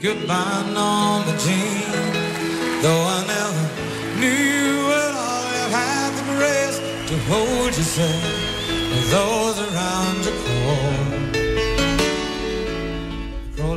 Goodbye, Norma Jean. Though I never knew it all, you had the grace to hold yourself.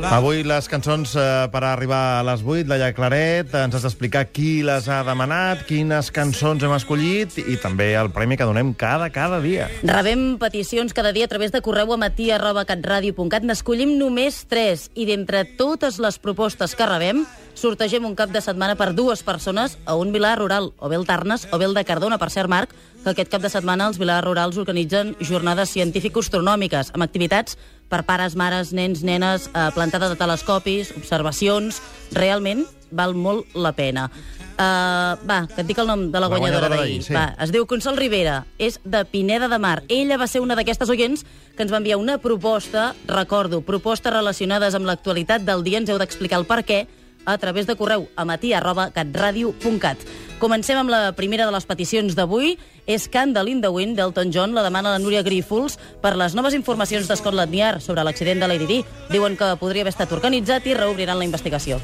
Avui les cançons eh, per arribar a les 8, Laia Claret, ens has d'explicar qui les ha demanat, quines cançons hem escollit i també el premi que donem cada, cada dia. Rebem peticions cada dia a través de correu a matí.catradio.cat. N'escollim només tres i d'entre totes les propostes que rebem sortegem un cap de setmana per dues persones a un vilar rural, o bé el Tarnes o bé el de Cardona. Per cert, Marc, que aquest cap de setmana els vilars rurals organitzen jornades científico-astronòmiques amb activitats per pares, mares, nens, nenes, eh, plantada de telescopis, observacions... Realment val molt la pena. Uh, va, que et dic el nom de la, La guanyadora, guanyadora d'ahir. d'ahir, sí. Va, es diu Consol Rivera, és de Pineda de Mar. Ella va ser una d'aquestes oients que ens va enviar una proposta, recordo, propostes relacionades amb l'actualitat del dia, ens heu d'explicar el per què, a través de correu a matí arroba catradio.cat. Comencem amb la primera de les peticions d'avui. És Candle in the Wind d'Elton John. La demana la Núria Grífols per les noves informacions de Scotland Yard sobre l'accident de Lady Di. Diuen que podria haver estat organitzat i reobriran la investigació.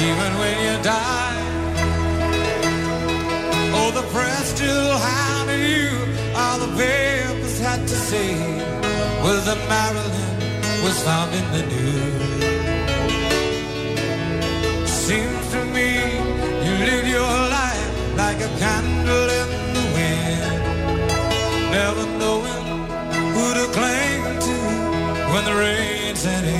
Even when you die, oh, the press still hounded you. All the papers had to say was that Marilyn was found in the news. Seems to me you live your life like a candle in the wind, never knowing who to cling to when the rain set in.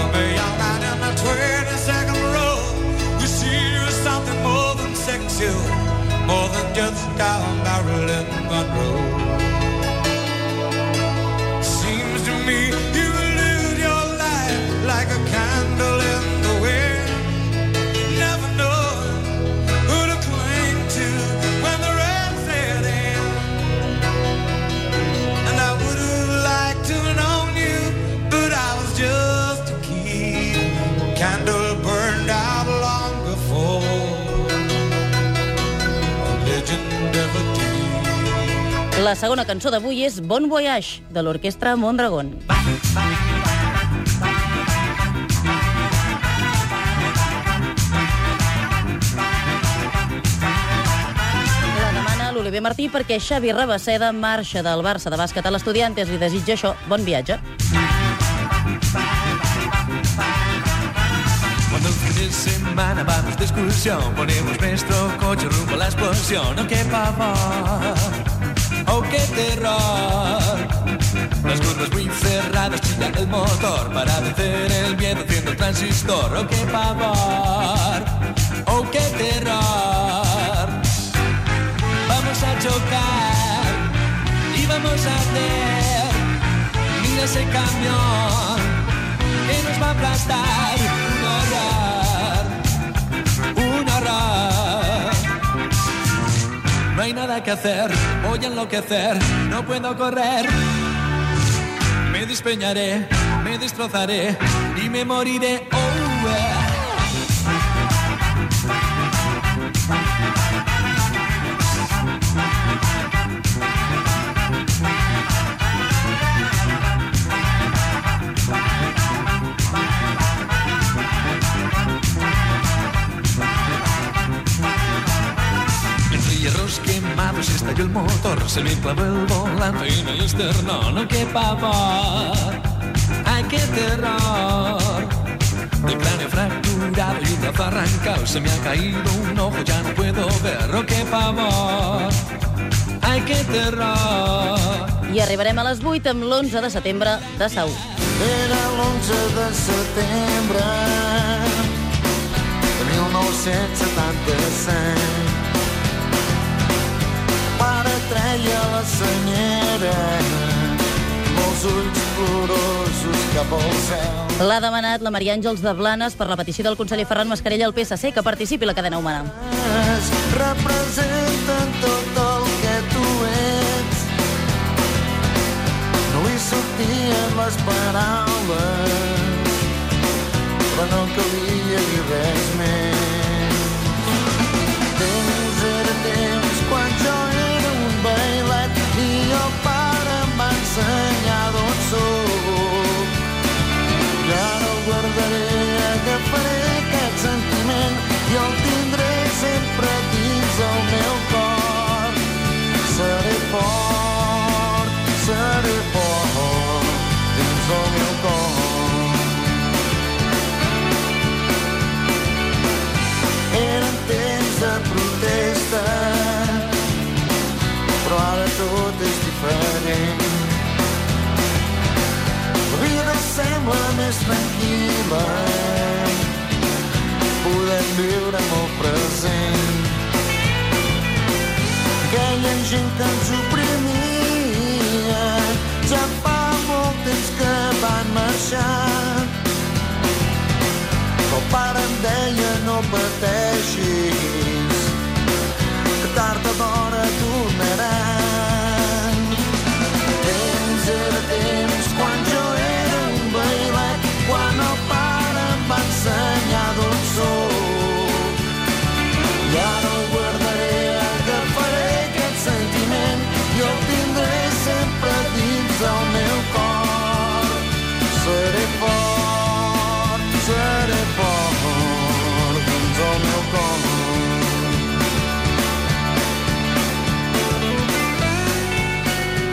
There'll man in 22nd row something more than sexual, more than just down. La segona cançó d'avui és Bon Voyage, de l'orquestra Mondragón. L'Oliver Martí perquè Xavi Rabaseda marxa del Barça de bàsquet a l'Estudiantes. Li desitja això. Bon viatge. Cuando el fin de semana vamos de excursión, ponemos nuestro coche rumbo a la explosión. ¡Oh, qué pavor! ¡Oh, qué terror! Las curvas muy cerradas, chilla el motor para vencer el miedo haciendo el transistor. ¡Oh, qué pavor! ¡Oh, qué terror! Vamos a chocar y vamos a hacer Mira ese camión que nos va a aplastar. Hay nada que hacer, voy a enloquecer, no puedo correr. Me despeñaré, me destrozaré y me moriré. El motor, se me clavó el volante en el esternón. ¡Oh, qué pavor! ¡Ay, qué terror! El cráneo fracturado y un brazo arrancado, se me ha caído un ojo, ya no puedo ver. ¡Oh, qué pavor! Ai, que terror. I arribarem a les 8 amb l'11 de setembre de Saúl. Era l'11 de setembre de 1977. Treia la senyera els ulls plorosos cap al cel. L'ha demanat la Maria Àngels de Blanes per la petició del conseller Ferran Mascarell al PSC que participi a la cadena humana. representen tot el que tu ets. No li sortien les paraules, però no calia dir res més. Ara tot és diferent. La vida sembla més tranquil·la. Podem viure molt present. Aquella gent que ens oprimia ja fa molt temps que van marxar. El pare em deia no pateixis,